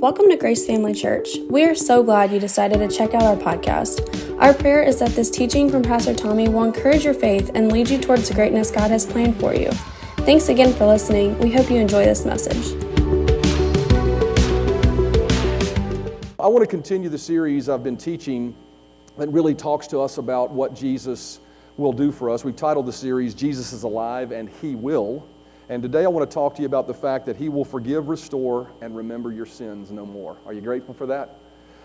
Welcome to Grace Family Church. We are so glad you decided to check out our podcast. Our prayer is that this teaching from Pastor Tommy will encourage your faith and lead you towards the greatness God has planned for you. Thanks again for listening. We hope you enjoy this message. I want to continue the series I've been teaching that really talks to us about what Jesus will do for us. We've titled the series, Jesus is Alive and He Will. And today I want to talk to you about the fact that He will forgive, restore, and remember your sins no more. Are you grateful for that?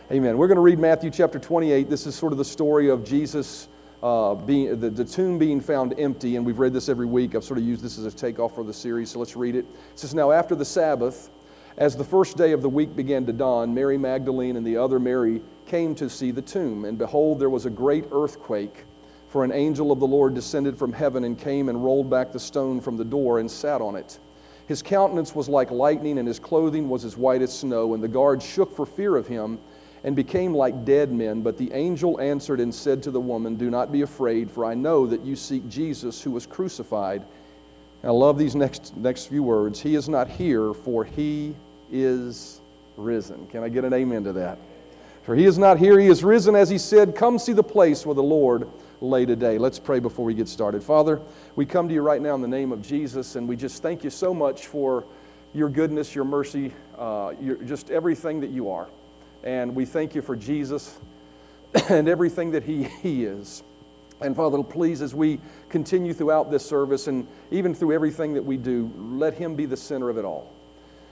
Amen. We're going to read Matthew chapter 28. This is sort of the story of Jesus uh, being the, the tomb being found empty, and we've read this every week. I've sort of used this as a takeoff for the series, so let's read it. It says, Now after the Sabbath, as the first day of the week began to dawn, Mary Magdalene and the other Mary came to see the tomb, and behold, there was a great earthquake. For an angel of the Lord descended from heaven and came and rolled back the stone from the door and sat on it. His countenance was like lightning, and his clothing was as white as snow. And the guards shook for fear of him and became like dead men. But the angel answered and said to the woman, Do not be afraid, for I know that you seek Jesus who was crucified. And I love these next, next few words. He is not here, for he is risen. Can I get an amen to that? For he is not here, he is risen, as he said, Come see the place where the Lord lay today. Let's pray before we get started. Father, we come to you right now in the name of Jesus, and we just thank you so much for your goodness, your mercy, uh, your, just everything that you are. And we thank you for Jesus and everything that he, he is. And Father, please, as we continue throughout this service and even through everything that we do, let Him be the center of it all.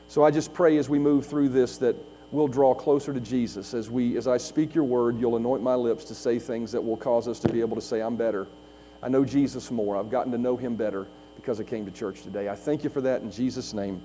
So I just pray as we move through this that we'll draw closer to Jesus. As, we, as I speak your word, you'll anoint my lips to say things that will cause us to be able to say, I'm better. I know Jesus more. I've gotten to know him better because I came to church today. I thank you for that in Jesus' name.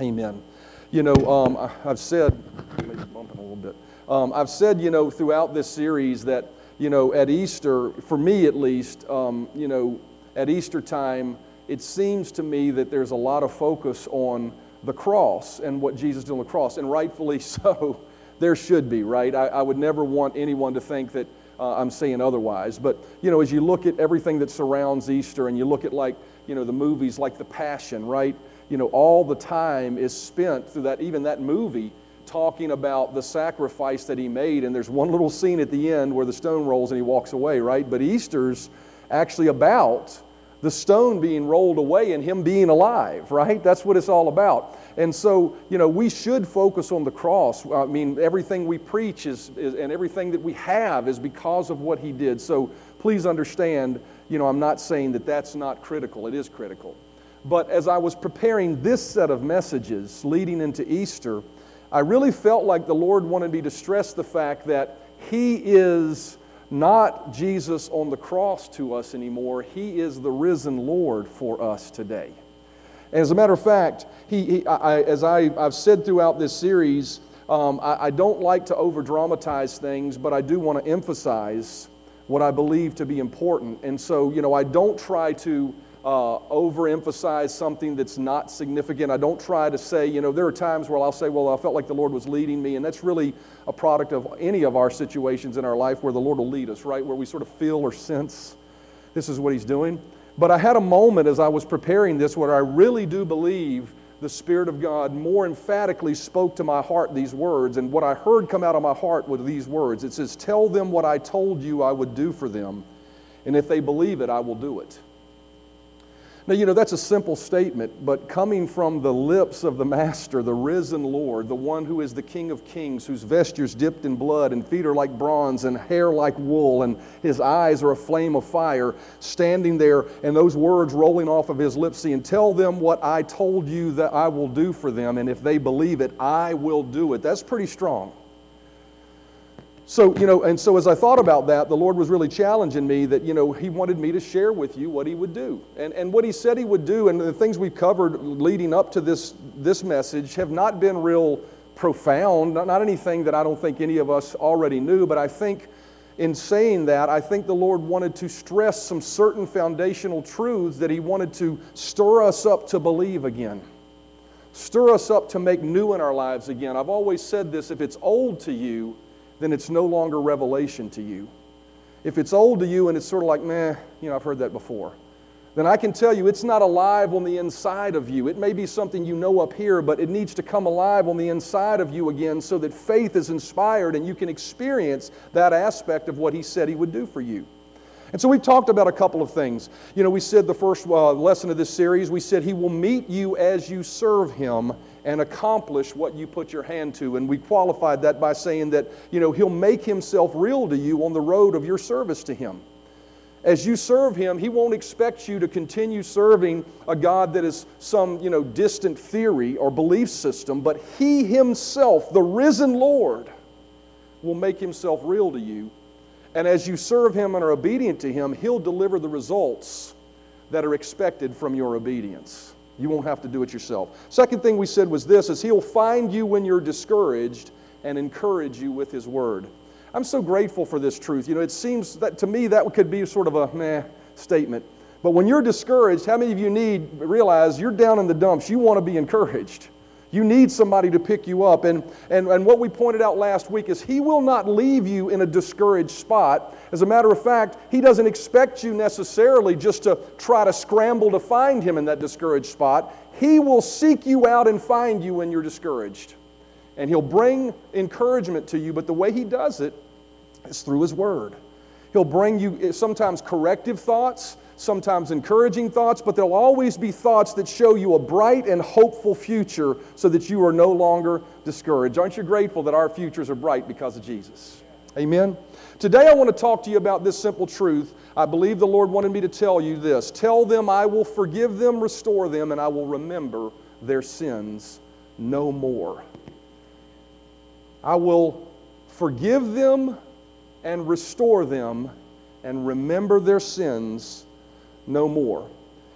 Amen. You know, um, I, have said, maybe bumping a little bit. Um, I've said, you know, throughout this series that, you know, at Easter, for me at least, um, you know, at Easter time, it seems to me that there's a lot of focus on the cross and what Jesus did on the cross, and rightfully so. There should be, right? I, I would never want anyone to think that uh, I'm saying otherwise. But, you know, as you look at everything that surrounds Easter and you look at, like, you know, the movies like The Passion, right? You know, all the time is spent through that, even that movie, talking about the sacrifice that he made. And there's one little scene at the end where the stone rolls and he walks away, right? But Easter's actually about the stone being rolled away and him being alive, right? That's what it's all about. And so, you know, we should focus on the cross. I mean, everything we preach is, is, and everything that we have is because of what he did. So please understand, you know, I'm not saying that that's not critical, it is critical. But as I was preparing this set of messages leading into Easter, I really felt like the Lord wanted me to stress the fact that he is not Jesus on the cross to us anymore. He is the risen Lord for us today. As a matter of fact, he, he I, as I, I've said throughout this series, um, I, I don't like to over dramatize things, but I do want to emphasize what I believe to be important. And so, you know, I don't try to uh, overemphasize something that's not significant. I don't try to say, you know, there are times where I'll say, well, I felt like the Lord was leading me, and that's really a product of any of our situations in our life where the Lord will lead us, right? Where we sort of feel or sense this is what He's doing. But I had a moment as I was preparing this where I really do believe the Spirit of God more emphatically spoke to my heart these words. And what I heard come out of my heart were these words It says, Tell them what I told you I would do for them, and if they believe it, I will do it. Now, you know, that's a simple statement, but coming from the lips of the Master, the risen Lord, the one who is the King of kings, whose vestures dipped in blood and feet are like bronze and hair like wool, and his eyes are a flame of fire, standing there, and those words rolling off of his lips, saying, Tell them what I told you that I will do for them, and if they believe it, I will do it. That's pretty strong. So, you know, and so as I thought about that, the Lord was really challenging me that, you know, He wanted me to share with you what He would do. And, and what He said He would do, and the things we've covered leading up to this, this message have not been real profound, not, not anything that I don't think any of us already knew, but I think in saying that, I think the Lord wanted to stress some certain foundational truths that He wanted to stir us up to believe again. Stir us up to make new in our lives again. I've always said this if it's old to you, then it's no longer revelation to you. If it's old to you and it's sort of like, meh, you know, I've heard that before. then I can tell you it's not alive on the inside of you. It may be something you know up here, but it needs to come alive on the inside of you again so that faith is inspired and you can experience that aspect of what He said He would do for you. And so we've talked about a couple of things. You know, we said the first uh, lesson of this series, we said He will meet you as you serve Him and accomplish what you put your hand to. And we qualified that by saying that, you know, He'll make Himself real to you on the road of your service to Him. As you serve Him, He won't expect you to continue serving a God that is some, you know, distant theory or belief system, but He Himself, the risen Lord, will make Himself real to you. And as you serve Him and are obedient to Him, He'll deliver the results that are expected from your obedience. You won't have to do it yourself. Second thing we said was this is he'll find you when you're discouraged and encourage you with his word. I'm so grateful for this truth. You know, it seems that to me that could be sort of a meh statement. But when you're discouraged, how many of you need realize you're down in the dumps? You want to be encouraged. You need somebody to pick you up. And, and, and what we pointed out last week is He will not leave you in a discouraged spot. As a matter of fact, He doesn't expect you necessarily just to try to scramble to find Him in that discouraged spot. He will seek you out and find you when you're discouraged. And He'll bring encouragement to you, but the way He does it is through His Word. He'll bring you sometimes corrective thoughts, sometimes encouraging thoughts, but there'll always be thoughts that show you a bright and hopeful future so that you are no longer discouraged. Aren't you grateful that our futures are bright because of Jesus? Amen. Today I want to talk to you about this simple truth. I believe the Lord wanted me to tell you this. Tell them I will forgive them, restore them, and I will remember their sins no more. I will forgive them and restore them and remember their sins no more.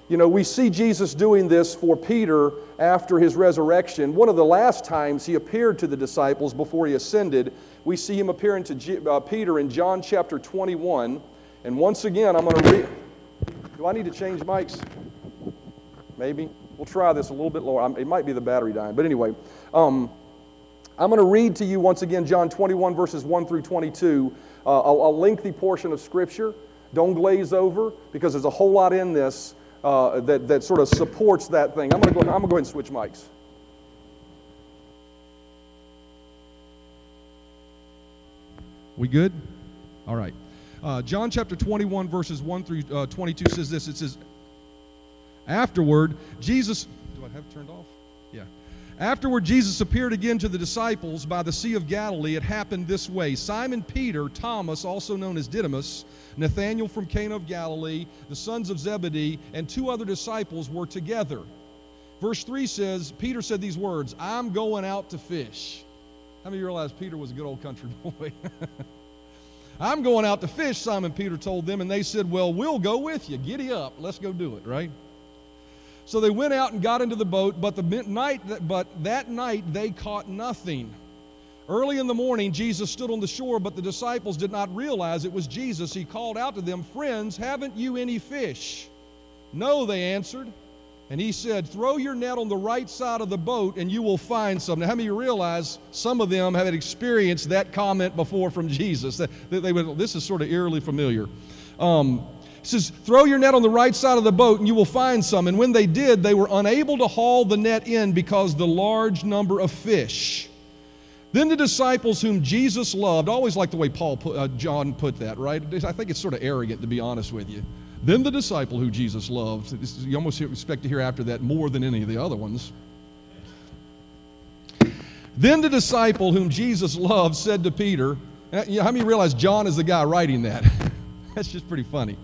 You know, we see Jesus doing this for Peter after his resurrection. One of the last times he appeared to the disciples before he ascended, we see him appearing to G- uh, Peter in John chapter 21. And once again, I'm going to read. Do I need to change mics? Maybe. We'll try this a little bit lower. It might be the battery dying. But anyway, um, I'm going to read to you once again John 21, verses 1 through 22, uh, a, a lengthy portion of Scripture. Don't glaze over because there's a whole lot in this uh, that, that sort of supports that thing. I'm going to go, I'm to go ahead and switch mics. We good? All right. Uh, John chapter 21, verses 1 through uh, 22 says this. It says, Afterward, Jesus. Do I have it turned off? Afterward, Jesus appeared again to the disciples by the Sea of Galilee. It happened this way Simon Peter, Thomas, also known as Didymus, Nathanael from Cana of Galilee, the sons of Zebedee, and two other disciples were together. Verse 3 says, Peter said these words, I'm going out to fish. How many of you realize Peter was a good old country boy? I'm going out to fish, Simon Peter told them, and they said, Well, we'll go with you. Giddy up. Let's go do it, right? So they went out and got into the boat, but the night but that night they caught nothing. Early in the morning, Jesus stood on the shore, but the disciples did not realize it was Jesus. He called out to them, Friends, haven't you any fish? No, they answered. And he said, Throw your net on the right side of the boat and you will find some. Now, how many of you realize some of them have experienced that comment before from Jesus? That they would, this is sort of eerily familiar. Um, he says, Throw your net on the right side of the boat and you will find some. And when they did, they were unable to haul the net in because the large number of fish. Then the disciples whom Jesus loved, I always like the way Paul put, uh, John put that, right? I think it's sort of arrogant to be honest with you. Then the disciple who Jesus loved, you almost expect to hear after that more than any of the other ones. Then the disciple whom Jesus loved said to Peter, uh, how many realize John is the guy writing that? That's just pretty funny.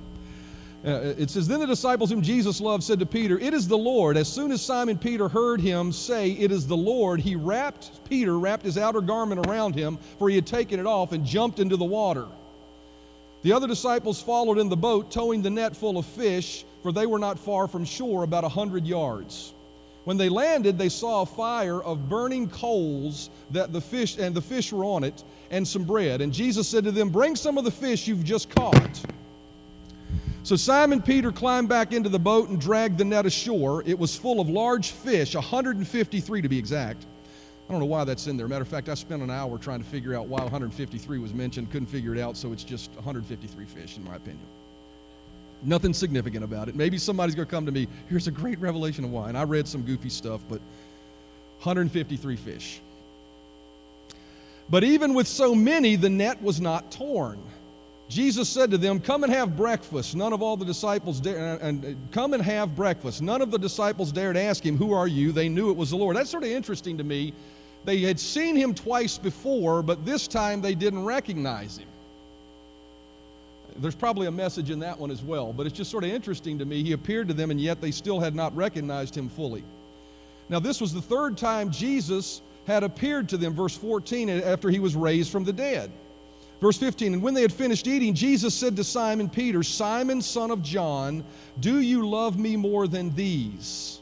Uh, it says, Then the disciples whom Jesus loved said to Peter, It is the Lord. As soon as Simon Peter heard him say, It is the Lord, he wrapped, Peter wrapped his outer garment around him, for he had taken it off, and jumped into the water. The other disciples followed in the boat, towing the net full of fish, for they were not far from shore, about a hundred yards. When they landed, they saw a fire of burning coals that the fish and the fish were on it, and some bread. And Jesus said to them, Bring some of the fish you've just caught. So Simon Peter climbed back into the boat and dragged the net ashore. It was full of large fish, 153 to be exact. I don't know why that's in there. Matter of fact, I spent an hour trying to figure out why 153 was mentioned. Couldn't figure it out, so it's just 153 fish, in my opinion. Nothing significant about it. Maybe somebody's going to come to me, here's a great revelation of why. And I read some goofy stuff, but 153 fish. But even with so many, the net was not torn. Jesus said to them, Come and have breakfast. None of all the disciples dared, and come and have breakfast. None of the disciples dared ask him, Who are you? They knew it was the Lord. That's sort of interesting to me. They had seen him twice before, but this time they didn't recognize him. There's probably a message in that one as well, but it's just sort of interesting to me. He appeared to them, and yet they still had not recognized him fully. Now, this was the third time Jesus had appeared to them, verse 14, after he was raised from the dead. Verse 15, and when they had finished eating, Jesus said to Simon Peter, Simon, son of John, do you love me more than these?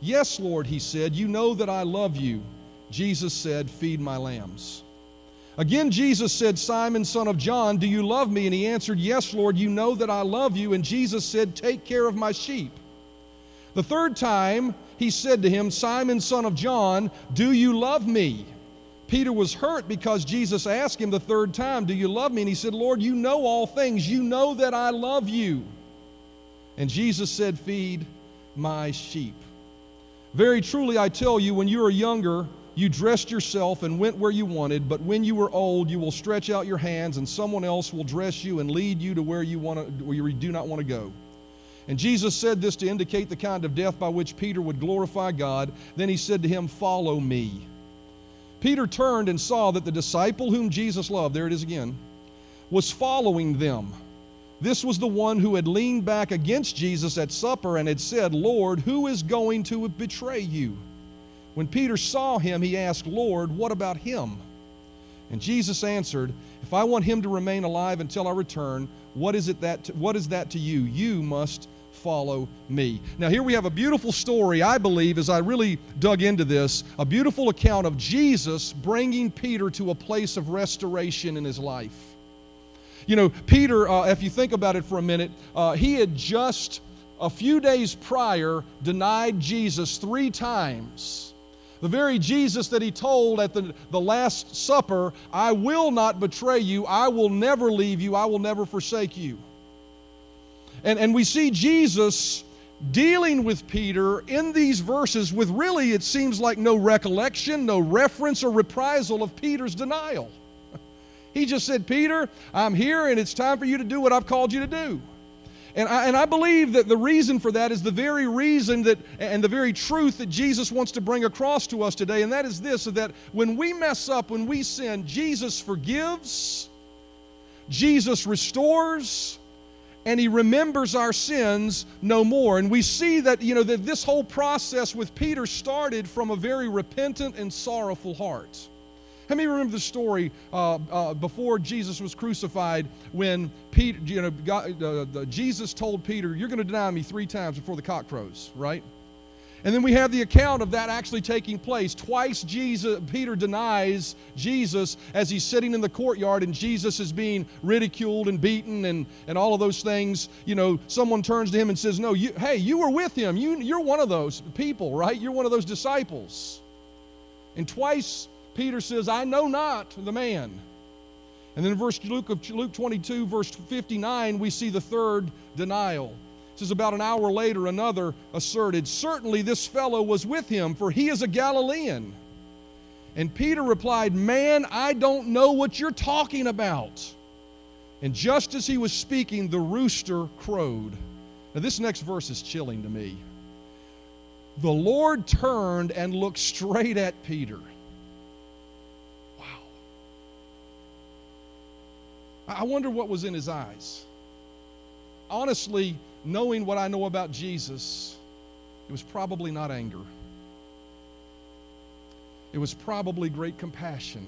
Yes, Lord, he said, you know that I love you. Jesus said, Feed my lambs. Again, Jesus said, Simon, son of John, do you love me? And he answered, Yes, Lord, you know that I love you. And Jesus said, Take care of my sheep. The third time, he said to him, Simon, son of John, do you love me? Peter was hurt because Jesus asked him the third time, Do you love me? And he said, Lord, you know all things. You know that I love you. And Jesus said, Feed my sheep. Very truly, I tell you, when you were younger, you dressed yourself and went where you wanted, but when you were old, you will stretch out your hands, and someone else will dress you and lead you to where you, want to, where you do not want to go. And Jesus said this to indicate the kind of death by which Peter would glorify God. Then he said to him, Follow me. Peter turned and saw that the disciple whom Jesus loved, there it is again, was following them. This was the one who had leaned back against Jesus at supper and had said, Lord, who is going to betray you? When Peter saw him, he asked, Lord, what about him? And Jesus answered, If I want him to remain alive until I return, what is, it that to, what is that to you? You must follow me. Now, here we have a beautiful story, I believe, as I really dug into this, a beautiful account of Jesus bringing Peter to a place of restoration in his life. You know, Peter, uh, if you think about it for a minute, uh, he had just a few days prior denied Jesus three times. The very Jesus that he told at the, the Last Supper, I will not betray you, I will never leave you, I will never forsake you. And, and we see Jesus dealing with Peter in these verses with really, it seems like no recollection, no reference or reprisal of Peter's denial. He just said, Peter, I'm here and it's time for you to do what I've called you to do. And I, and I believe that the reason for that is the very reason that, and the very truth that Jesus wants to bring across to us today, and that is this that when we mess up, when we sin, Jesus forgives, Jesus restores, and he remembers our sins no more. And we see that, you know, that this whole process with Peter started from a very repentant and sorrowful heart. How many remember the story uh, uh, before Jesus was crucified when Peter, you know, God, uh, Jesus told Peter, You're going to deny me three times before the cock crows, right? And then we have the account of that actually taking place. Twice Jesus, Peter denies Jesus as he's sitting in the courtyard and Jesus is being ridiculed and beaten and, and all of those things. You know, someone turns to him and says, No, you, hey, you were with him. You, you're one of those people, right? You're one of those disciples. And twice Peter says, I know not the man. And then in verse Luke of Luke 22, verse 59, we see the third denial. Says, About an hour later, another asserted, Certainly this fellow was with him, for he is a Galilean. And Peter replied, Man, I don't know what you're talking about. And just as he was speaking, the rooster crowed. Now, this next verse is chilling to me. The Lord turned and looked straight at Peter. wow I wonder what was in his eyes. Honestly, knowing what I know about Jesus, it was probably not anger. It was probably great compassion.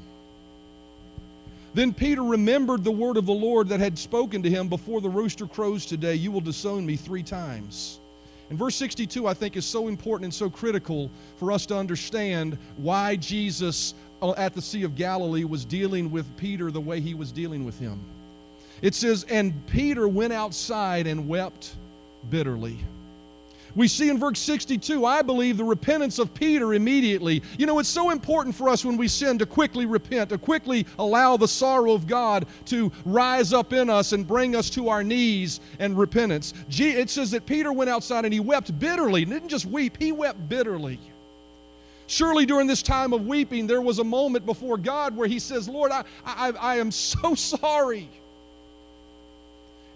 Then Peter remembered the word of the Lord that had spoken to him before the rooster crows today, You will disown me three times. And verse 62, I think, is so important and so critical for us to understand why Jesus uh, at the Sea of Galilee was dealing with Peter the way he was dealing with him. It says, And Peter went outside and wept bitterly. We see in verse 62, I believe, the repentance of Peter immediately. You know, it's so important for us when we sin to quickly repent, to quickly allow the sorrow of God to rise up in us and bring us to our knees and repentance. It says that Peter went outside and he wept bitterly. He didn't just weep, he wept bitterly. Surely during this time of weeping, there was a moment before God where he says, Lord, I, I, I am so sorry.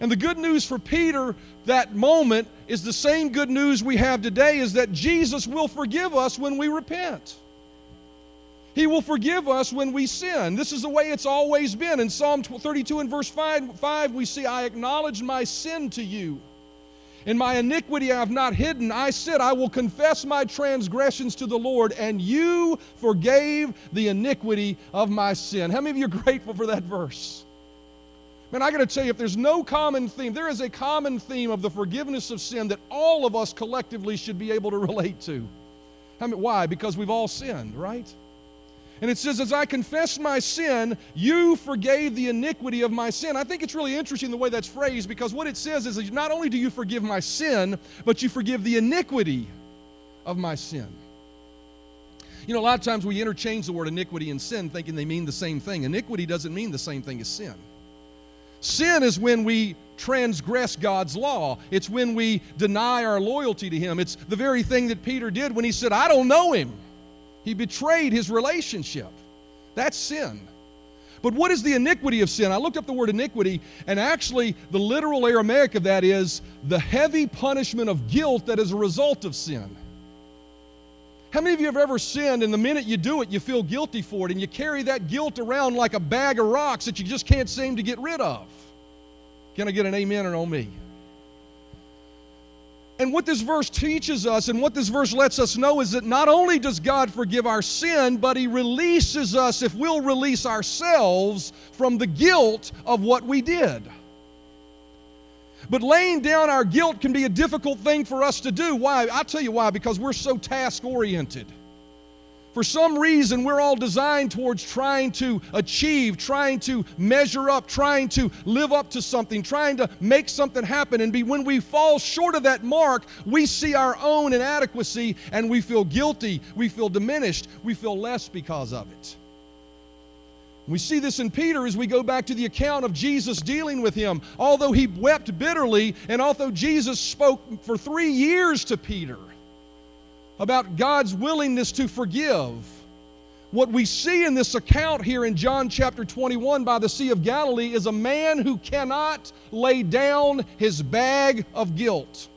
And the good news for Peter that moment is the same good news we have today is that Jesus will forgive us when we repent. He will forgive us when we sin. This is the way it's always been. In Psalm 32 and verse 5, 5 we see, I acknowledge my sin to you. In my iniquity I have not hidden. I said, I will confess my transgressions to the Lord, and you forgave the iniquity of my sin. How many of you are grateful for that verse? Man, I got to tell you, if there's no common theme, there is a common theme of the forgiveness of sin that all of us collectively should be able to relate to. I mean, why? Because we've all sinned, right? And it says, As I confess my sin, you forgave the iniquity of my sin. I think it's really interesting the way that's phrased because what it says is not only do you forgive my sin, but you forgive the iniquity of my sin. You know, a lot of times we interchange the word iniquity and sin thinking they mean the same thing. Iniquity doesn't mean the same thing as sin. Sin is when we transgress God's law. It's when we deny our loyalty to Him. It's the very thing that Peter did when he said, I don't know Him. He betrayed his relationship. That's sin. But what is the iniquity of sin? I looked up the word iniquity, and actually, the literal Aramaic of that is the heavy punishment of guilt that is a result of sin. How many of you have ever sinned and the minute you do it, you feel guilty for it and you carry that guilt around like a bag of rocks that you just can't seem to get rid of? Can I get an amen or no me? And what this verse teaches us and what this verse lets us know is that not only does God forgive our sin, but He releases us if we'll release ourselves from the guilt of what we did. But laying down our guilt can be a difficult thing for us to do. Why? I'll tell you why, because we're so task oriented. For some reason, we're all designed towards trying to achieve, trying to measure up, trying to live up to something, trying to make something happen. And be, when we fall short of that mark, we see our own inadequacy and we feel guilty, we feel diminished, we feel less because of it. We see this in Peter as we go back to the account of Jesus dealing with him. Although he wept bitterly, and although Jesus spoke for three years to Peter about God's willingness to forgive, what we see in this account here in John chapter 21 by the Sea of Galilee is a man who cannot lay down his bag of guilt.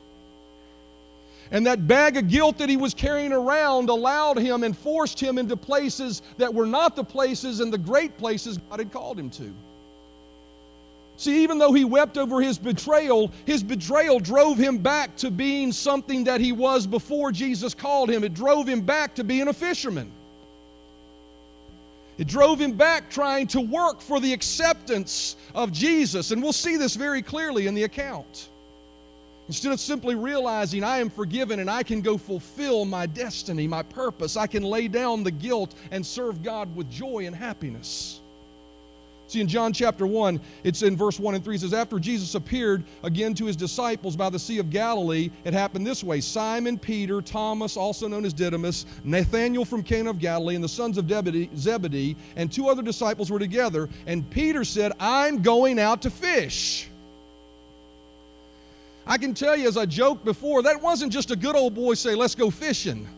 And that bag of guilt that he was carrying around allowed him and forced him into places that were not the places and the great places God had called him to. See, even though he wept over his betrayal, his betrayal drove him back to being something that he was before Jesus called him. It drove him back to being a fisherman. It drove him back trying to work for the acceptance of Jesus. And we'll see this very clearly in the account. Instead of simply realizing I am forgiven and I can go fulfill my destiny, my purpose, I can lay down the guilt and serve God with joy and happiness. See, in John chapter 1, it's in verse 1 and 3, it says, After Jesus appeared again to his disciples by the Sea of Galilee, it happened this way Simon, Peter, Thomas, also known as Didymus, Nathanael from Cana of Galilee, and the sons of Zebedee, and two other disciples were together. And Peter said, I'm going out to fish. I can tell you, as I joked before, that wasn't just a good old boy say, let's go fishing.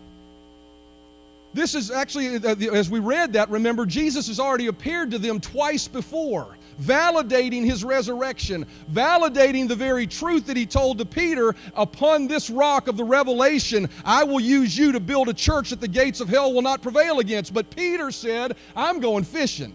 This is actually, uh, as we read that, remember, Jesus has already appeared to them twice before, validating his resurrection, validating the very truth that he told to Peter upon this rock of the revelation, I will use you to build a church that the gates of hell will not prevail against. But Peter said, I'm going fishing.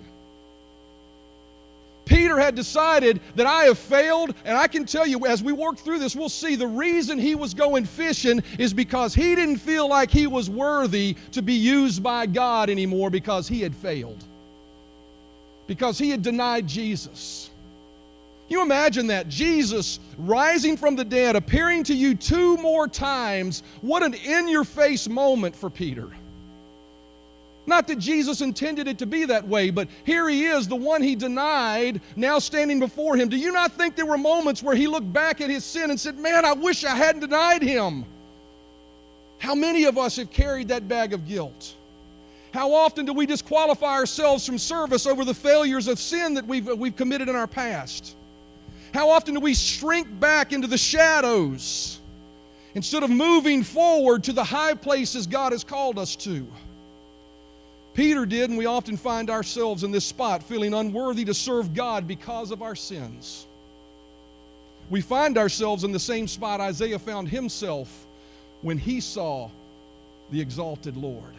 Peter had decided that I have failed, and I can tell you as we work through this, we'll see the reason he was going fishing is because he didn't feel like he was worthy to be used by God anymore because he had failed, because he had denied Jesus. You imagine that Jesus rising from the dead, appearing to you two more times. What an in your face moment for Peter. Not that Jesus intended it to be that way, but here he is, the one he denied, now standing before him. Do you not think there were moments where he looked back at his sin and said, Man, I wish I hadn't denied him? How many of us have carried that bag of guilt? How often do we disqualify ourselves from service over the failures of sin that we've, we've committed in our past? How often do we shrink back into the shadows instead of moving forward to the high places God has called us to? Peter did, and we often find ourselves in this spot feeling unworthy to serve God because of our sins. We find ourselves in the same spot Isaiah found himself when he saw the exalted Lord.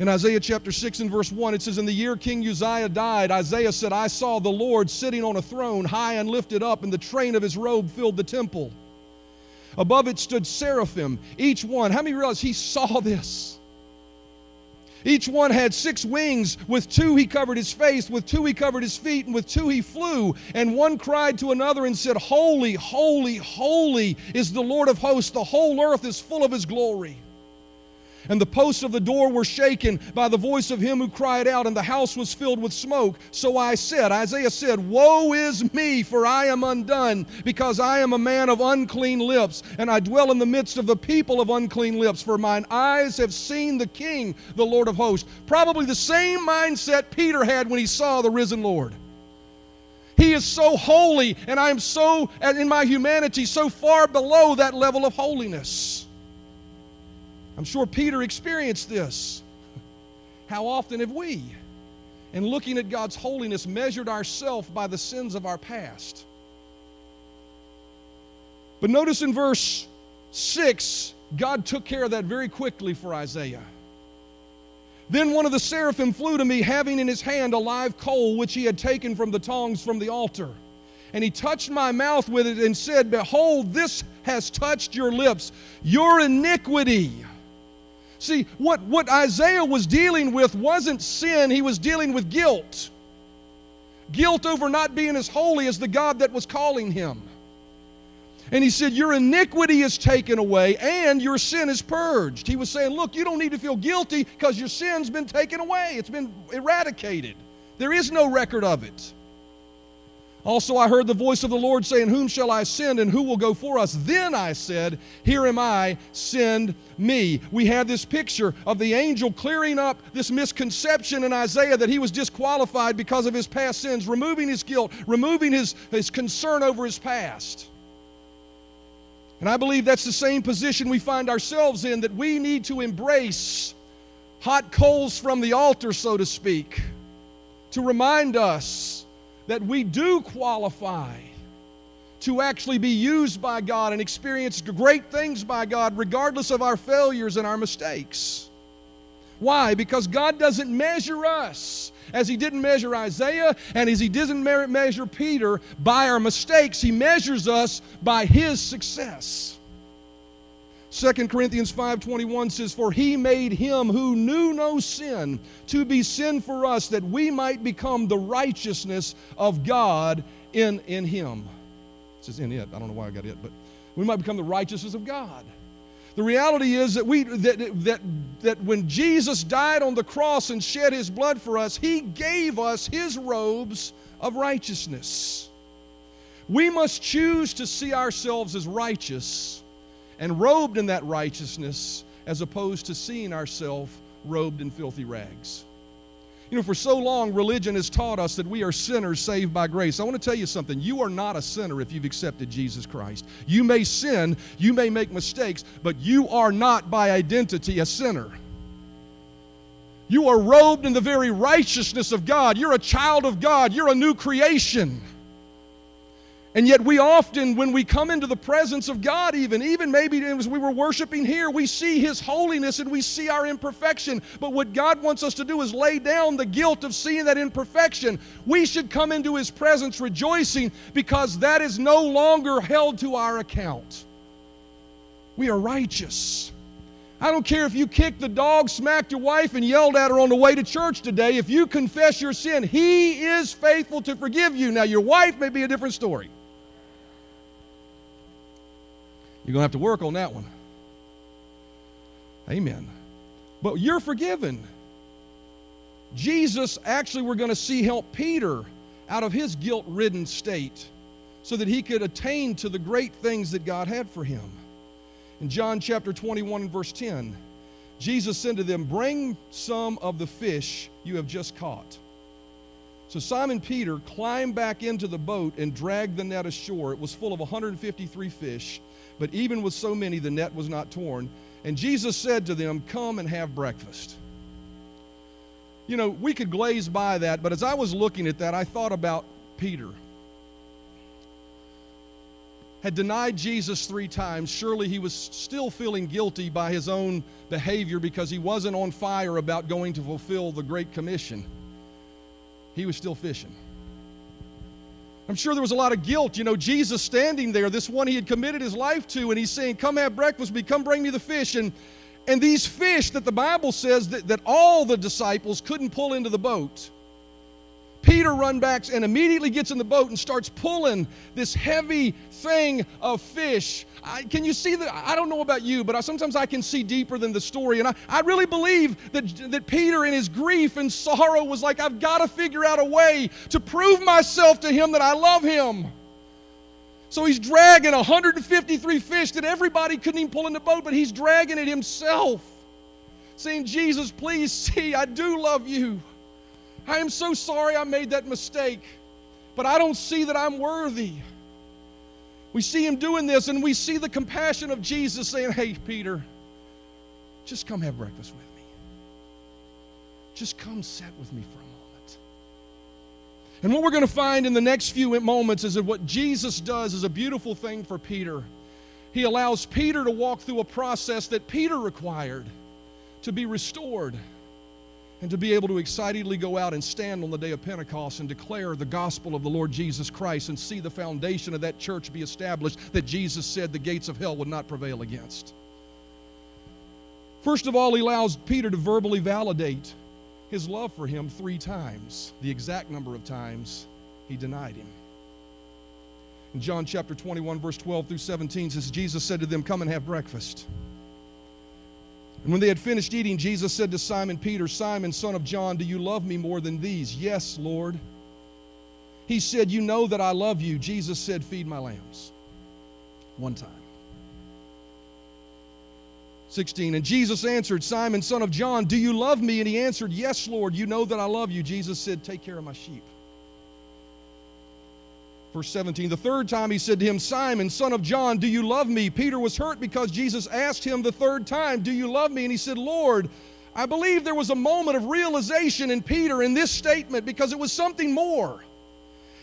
In Isaiah chapter 6 and verse 1, it says, In the year King Uzziah died, Isaiah said, I saw the Lord sitting on a throne, high and lifted up, and the train of his robe filled the temple. Above it stood seraphim, each one. How many realize he saw this? Each one had six wings. With two he covered his face, with two he covered his feet, and with two he flew. And one cried to another and said, Holy, holy, holy is the Lord of hosts. The whole earth is full of his glory. And the posts of the door were shaken by the voice of him who cried out, and the house was filled with smoke. So I said, Isaiah said, Woe is me, for I am undone, because I am a man of unclean lips, and I dwell in the midst of the people of unclean lips, for mine eyes have seen the King, the Lord of hosts. Probably the same mindset Peter had when he saw the risen Lord. He is so holy, and I am so, in my humanity, so far below that level of holiness. I'm sure Peter experienced this. How often have we, in looking at God's holiness, measured ourselves by the sins of our past? But notice in verse 6, God took care of that very quickly for Isaiah. Then one of the seraphim flew to me, having in his hand a live coal which he had taken from the tongs from the altar. And he touched my mouth with it and said, Behold, this has touched your lips. Your iniquity See, what, what Isaiah was dealing with wasn't sin, he was dealing with guilt. Guilt over not being as holy as the God that was calling him. And he said, Your iniquity is taken away and your sin is purged. He was saying, Look, you don't need to feel guilty because your sin's been taken away, it's been eradicated. There is no record of it. Also, I heard the voice of the Lord saying, Whom shall I send and who will go for us? Then I said, Here am I, send me. We have this picture of the angel clearing up this misconception in Isaiah that he was disqualified because of his past sins, removing his guilt, removing his, his concern over his past. And I believe that's the same position we find ourselves in that we need to embrace hot coals from the altar, so to speak, to remind us that we do qualify to actually be used by God and experience great things by God, regardless of our failures and our mistakes. Why? Because God doesn't measure us as He didn't measure Isaiah and as He doesn't measure Peter by our mistakes. He measures us by His success. 2 Corinthians 5:21 says for he made him who knew no sin to be sin for us that we might become the righteousness of God in in him. It says in it. I don't know why I got it, but we might become the righteousness of God. The reality is that we that that that when Jesus died on the cross and shed his blood for us, he gave us his robes of righteousness. We must choose to see ourselves as righteous and robed in that righteousness as opposed to seeing ourselves robed in filthy rags. You know, for so long, religion has taught us that we are sinners saved by grace. I want to tell you something. You are not a sinner if you've accepted Jesus Christ. You may sin, you may make mistakes, but you are not by identity a sinner. You are robed in the very righteousness of God. You're a child of God. You're a new creation. And yet, we often, when we come into the presence of God, even, even maybe as we were worshiping here, we see His holiness and we see our imperfection. But what God wants us to do is lay down the guilt of seeing that imperfection. We should come into His presence rejoicing because that is no longer held to our account. We are righteous. I don't care if you kicked the dog, smacked your wife, and yelled at her on the way to church today. If you confess your sin, He is faithful to forgive you. Now, your wife may be a different story. You're going to have to work on that one. Amen. But you're forgiven. Jesus, actually, we're going to see help Peter out of his guilt ridden state so that he could attain to the great things that God had for him. In John chapter 21 and verse 10, Jesus said to them, Bring some of the fish you have just caught. So Simon Peter climbed back into the boat and dragged the net ashore. It was full of 153 fish, but even with so many, the net was not torn. And Jesus said to them, Come and have breakfast. You know, we could glaze by that, but as I was looking at that, I thought about Peter. Had denied Jesus three times. Surely he was still feeling guilty by his own behavior because he wasn't on fire about going to fulfill the Great Commission. He was still fishing. I'm sure there was a lot of guilt. You know, Jesus standing there, this one he had committed his life to, and he's saying, Come have breakfast with me, come bring me the fish. And and these fish that the Bible says that, that all the disciples couldn't pull into the boat. Peter run back and immediately gets in the boat and starts pulling this heavy thing of fish. I, can you see that? I don't know about you, but I, sometimes I can see deeper than the story. And I, I really believe that, that Peter, in his grief and sorrow, was like, I've got to figure out a way to prove myself to him that I love him. So he's dragging 153 fish that everybody couldn't even pull in the boat, but he's dragging it himself, saying, Jesus, please see, I do love you. I am so sorry I made that mistake, but I don't see that I'm worthy. We see him doing this, and we see the compassion of Jesus saying, Hey, Peter, just come have breakfast with me. Just come sit with me for a moment. and what we're going to find in the next few moments is that what Jesus does is a beautiful thing for Peter. He allows Peter to walk through a process that Peter required to be restored and to be able to excitedly go out and stand on the day of Pentecost and declare the gospel of the Lord Jesus Christ and see the foundation of that church be established that Jesus said the gates of hell would not prevail against. First of all, he allows Peter to verbally validate his love for him three times, the exact number of times he denied him. In John chapter 21, verse 12 through 17 says, Jesus said to them, Come and have breakfast. And when they had finished eating, Jesus said to Simon Peter, Simon, son of John, do you love me more than these? Yes, Lord. He said, You know that I love you. Jesus said, Feed my lambs. One time. 16. And Jesus answered, Simon, son of John, do you love me? And he answered, Yes, Lord, you know that I love you. Jesus said, Take care of my sheep. Verse 17, the third time he said to him, Simon, son of John, do you love me? Peter was hurt because Jesus asked him the third time, Do you love me? And he said, Lord, I believe there was a moment of realization in Peter in this statement because it was something more.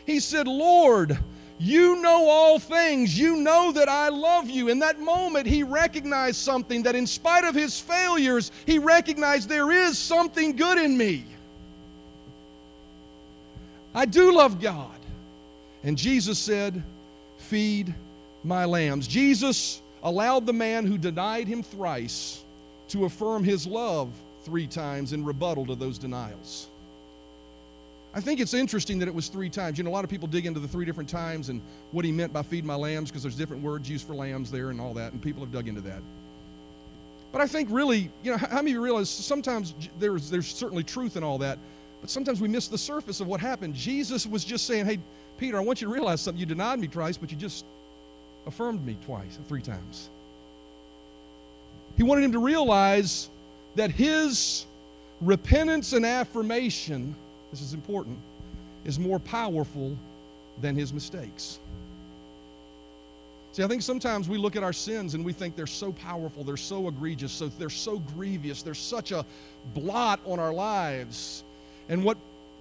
He said, Lord, you know all things. You know that I love you. In that moment, he recognized something that, in spite of his failures, he recognized there is something good in me. I do love God. And Jesus said, Feed my lambs. Jesus allowed the man who denied him thrice to affirm his love three times in rebuttal to those denials. I think it's interesting that it was three times. You know, a lot of people dig into the three different times and what he meant by feed my lambs because there's different words used for lambs there and all that, and people have dug into that. But I think really, you know, how many of you realize sometimes there's, there's certainly truth in all that, but sometimes we miss the surface of what happened. Jesus was just saying, hey, Peter, I want you to realize something. You denied me twice, but you just affirmed me twice, three times. He wanted him to realize that his repentance and affirmation this is important, is more powerful than his mistakes. See, I think sometimes we look at our sins and we think they're so powerful, they're so egregious, so they're so grievous, they're such a blot on our lives. And what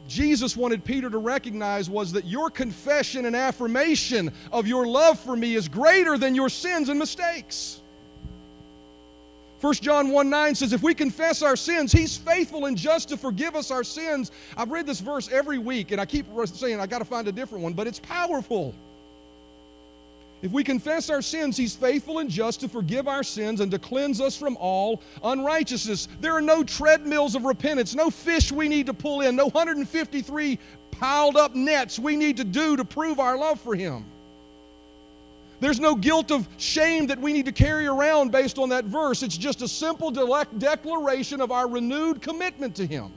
Jesus wanted Peter to recognize was that your confession and affirmation of your love for me is greater than your sins and mistakes. 1 John 1 9 says, If we confess our sins, He's faithful and just to forgive us our sins. I've read this verse every week, and I keep saying I got to find a different one, but it's powerful. If we confess our sins, He's faithful and just to forgive our sins and to cleanse us from all unrighteousness. There are no treadmills of repentance, no fish we need to pull in, no 153 piled up nets we need to do to prove our love for Him. There's no guilt of shame that we need to carry around based on that verse. It's just a simple de- declaration of our renewed commitment to Him.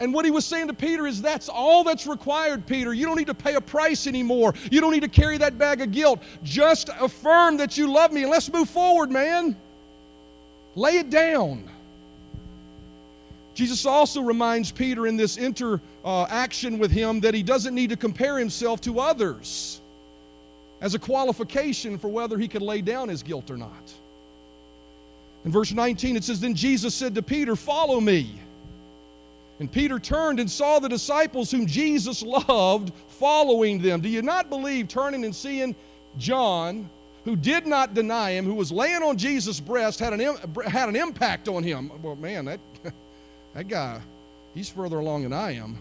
And what he was saying to Peter is that's all that's required, Peter. You don't need to pay a price anymore. You don't need to carry that bag of guilt. Just affirm that you love me and let's move forward, man. Lay it down. Jesus also reminds Peter in this interaction with him that he doesn't need to compare himself to others as a qualification for whether he could lay down his guilt or not. In verse 19, it says, Then Jesus said to Peter, Follow me. And Peter turned and saw the disciples whom Jesus loved following them. Do you not believe, turning and seeing John, who did not deny him, who was laying on Jesus' breast, had an, had an impact on him? Well, man, that, that guy, he's further along than I am.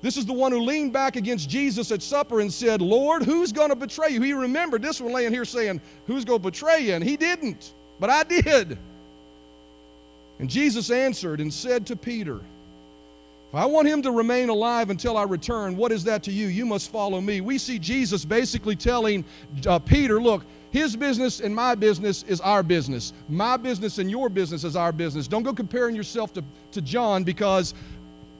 This is the one who leaned back against Jesus at supper and said, Lord, who's going to betray you? He remembered this one laying here saying, Who's going to betray you? And he didn't, but I did. And Jesus answered and said to Peter, If I want him to remain alive until I return, what is that to you? You must follow me. We see Jesus basically telling uh, Peter, Look, his business and my business is our business. My business and your business is our business. Don't go comparing yourself to, to John because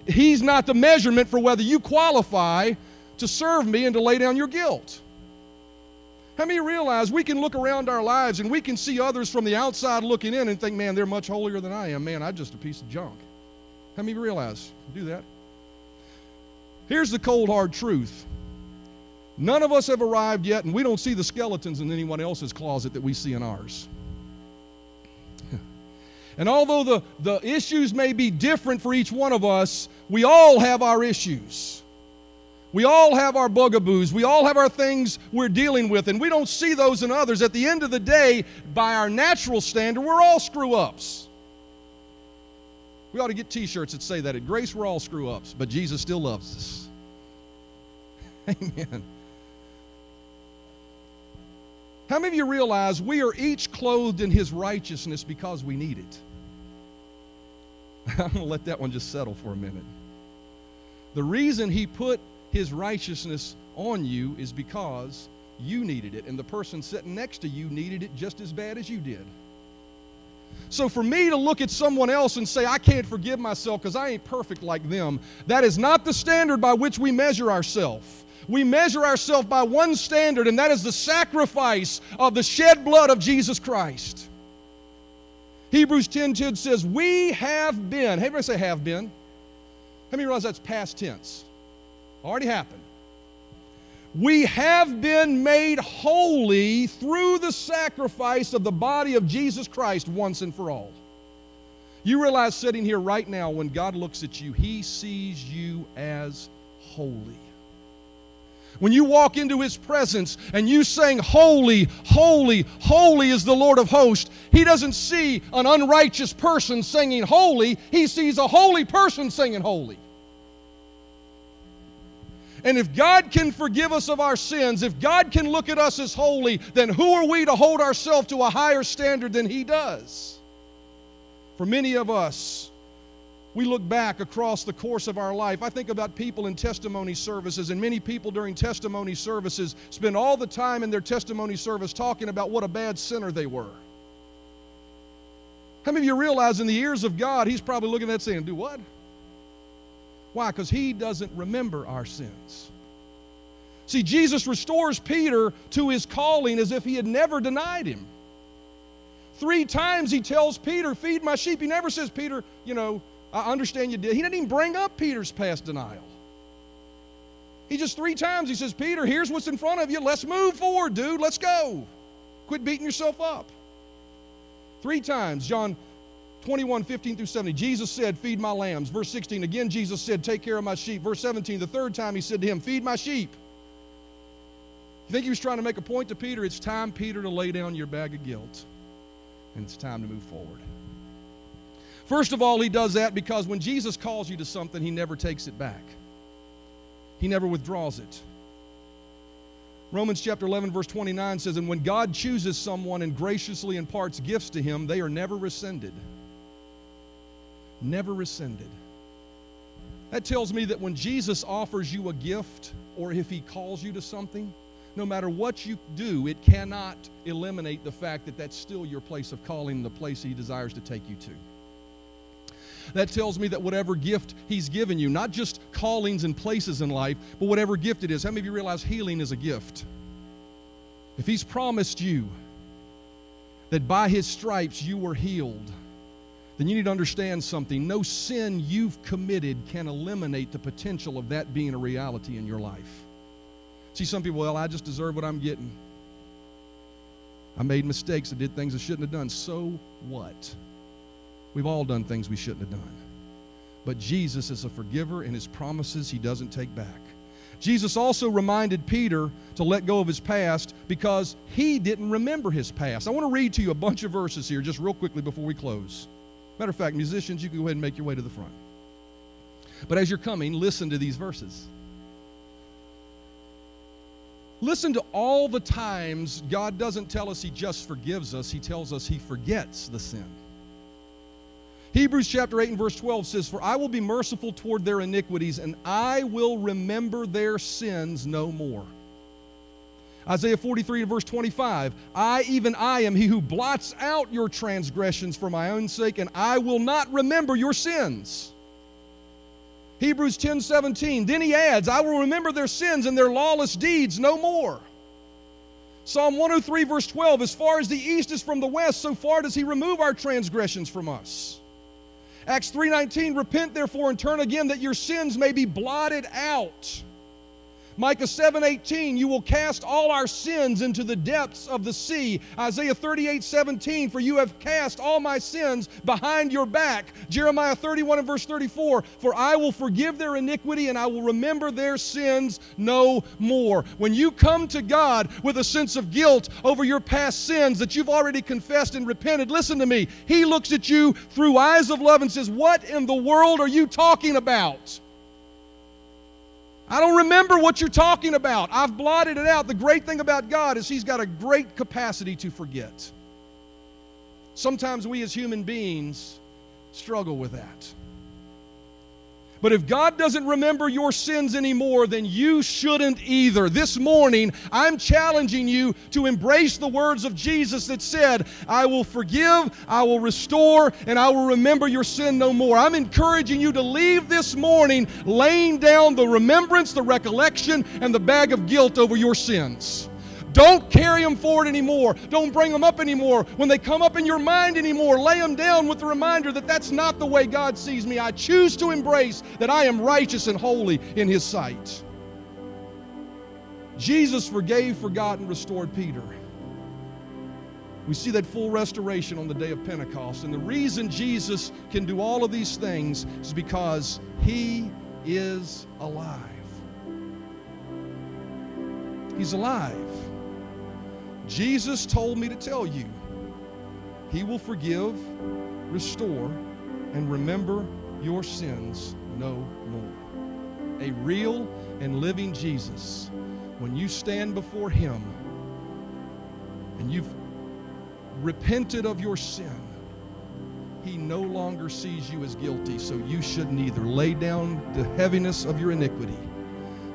he's not the measurement for whether you qualify to serve me and to lay down your guilt. How many realize we can look around our lives and we can see others from the outside looking in and think, man, they're much holier than I am. Man, I'm just a piece of junk. How many realize do that? Here's the cold hard truth. None of us have arrived yet, and we don't see the skeletons in anyone else's closet that we see in ours. and although the, the issues may be different for each one of us, we all have our issues. We all have our bugaboos. We all have our things we're dealing with, and we don't see those in others. At the end of the day, by our natural standard, we're all screw ups. We ought to get t shirts that say that. At Grace, we're all screw ups, but Jesus still loves us. Amen. How many of you realize we are each clothed in His righteousness because we need it? I'm going to let that one just settle for a minute. The reason He put his righteousness on you is because you needed it, and the person sitting next to you needed it just as bad as you did. So, for me to look at someone else and say, I can't forgive myself because I ain't perfect like them, that is not the standard by which we measure ourselves. We measure ourselves by one standard, and that is the sacrifice of the shed blood of Jesus Christ. Hebrews 10 10 says, We have been, Hey, everybody say have been. How many realize that's past tense? Already happened. We have been made holy through the sacrifice of the body of Jesus Christ once and for all. You realize sitting here right now, when God looks at you, He sees you as holy. When you walk into His presence and you sing, Holy, holy, holy is the Lord of hosts, He doesn't see an unrighteous person singing holy, He sees a holy person singing holy. And if God can forgive us of our sins, if God can look at us as holy, then who are we to hold ourselves to a higher standard than He does? For many of us, we look back across the course of our life. I think about people in testimony services, and many people during testimony services spend all the time in their testimony service talking about what a bad sinner they were. How many of you realize in the ears of God, He's probably looking at that saying, Do what? Why? Because he doesn't remember our sins. See, Jesus restores Peter to his calling as if he had never denied him. Three times he tells Peter, Feed my sheep. He never says, Peter, you know, I understand you did. He didn't even bring up Peter's past denial. He just three times he says, Peter, here's what's in front of you. Let's move forward, dude. Let's go. Quit beating yourself up. Three times, John 21, 15 through 70. Jesus said, Feed my lambs. Verse 16, again, Jesus said, Take care of my sheep. Verse 17, the third time he said to him, Feed my sheep. You think he was trying to make a point to Peter? It's time, Peter, to lay down your bag of guilt. And it's time to move forward. First of all, he does that because when Jesus calls you to something, he never takes it back, he never withdraws it. Romans chapter 11, verse 29 says, And when God chooses someone and graciously imparts gifts to him, they are never rescinded never rescinded. That tells me that when Jesus offers you a gift or if he calls you to something, no matter what you do, it cannot eliminate the fact that that's still your place of calling, the place he desires to take you to. that tells me that whatever gift He's given you, not just callings and places in life, but whatever gift it is, how many of you realize healing is a gift? If He's promised you that by His stripes you were healed, then you need to understand something. No sin you've committed can eliminate the potential of that being a reality in your life. See, some people, well, I just deserve what I'm getting. I made mistakes. I did things I shouldn't have done. So what? We've all done things we shouldn't have done. But Jesus is a forgiver, and his promises he doesn't take back. Jesus also reminded Peter to let go of his past because he didn't remember his past. I want to read to you a bunch of verses here just real quickly before we close. Matter of fact, musicians, you can go ahead and make your way to the front. But as you're coming, listen to these verses. Listen to all the times God doesn't tell us He just forgives us, He tells us He forgets the sin. Hebrews chapter 8 and verse 12 says, For I will be merciful toward their iniquities, and I will remember their sins no more. Isaiah 43 and verse 25, I, even I, am he who blots out your transgressions for my own sake, and I will not remember your sins. Hebrews 10 17. Then he adds, I will remember their sins and their lawless deeds no more. Psalm 103, verse 12 As far as the east is from the west, so far does he remove our transgressions from us. Acts 3:19 Repent therefore and turn again that your sins may be blotted out. Micah 7:18, you will cast all our sins into the depths of the sea. Isaiah 38:17, for you have cast all my sins behind your back. Jeremiah 31 and verse 34, for I will forgive their iniquity and I will remember their sins no more. When you come to God with a sense of guilt over your past sins that you've already confessed and repented, listen to me. He looks at you through eyes of love and says, "What in the world are you talking about?" I don't remember what you're talking about. I've blotted it out. The great thing about God is He's got a great capacity to forget. Sometimes we as human beings struggle with that. But if God doesn't remember your sins anymore, then you shouldn't either. This morning, I'm challenging you to embrace the words of Jesus that said, I will forgive, I will restore, and I will remember your sin no more. I'm encouraging you to leave this morning laying down the remembrance, the recollection, and the bag of guilt over your sins. Don't carry them forward anymore. Don't bring them up anymore. When they come up in your mind anymore, lay them down with the reminder that that's not the way God sees me. I choose to embrace that I am righteous and holy in His sight. Jesus forgave, forgot, and restored Peter. We see that full restoration on the day of Pentecost. And the reason Jesus can do all of these things is because He is alive. He's alive. Jesus told me to tell you, He will forgive, restore, and remember your sins no more. A real and living Jesus, when you stand before Him and you've repented of your sin, He no longer sees you as guilty, so you should neither lay down the heaviness of your iniquity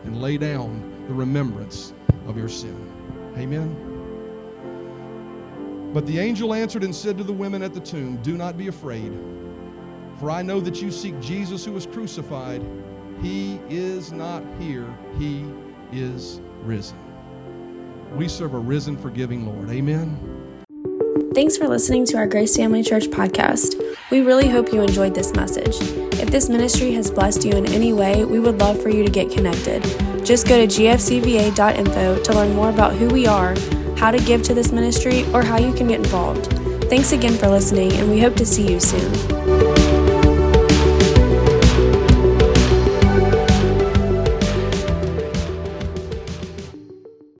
and lay down the remembrance of your sin. Amen. But the angel answered and said to the women at the tomb, Do not be afraid, for I know that you seek Jesus who was crucified. He is not here, he is risen. We serve a risen, forgiving Lord. Amen. Thanks for listening to our Grace Family Church podcast. We really hope you enjoyed this message. If this ministry has blessed you in any way, we would love for you to get connected. Just go to gfcva.info to learn more about who we are how to give to this ministry, or how you can get involved. Thanks again for listening, and we hope to see you soon.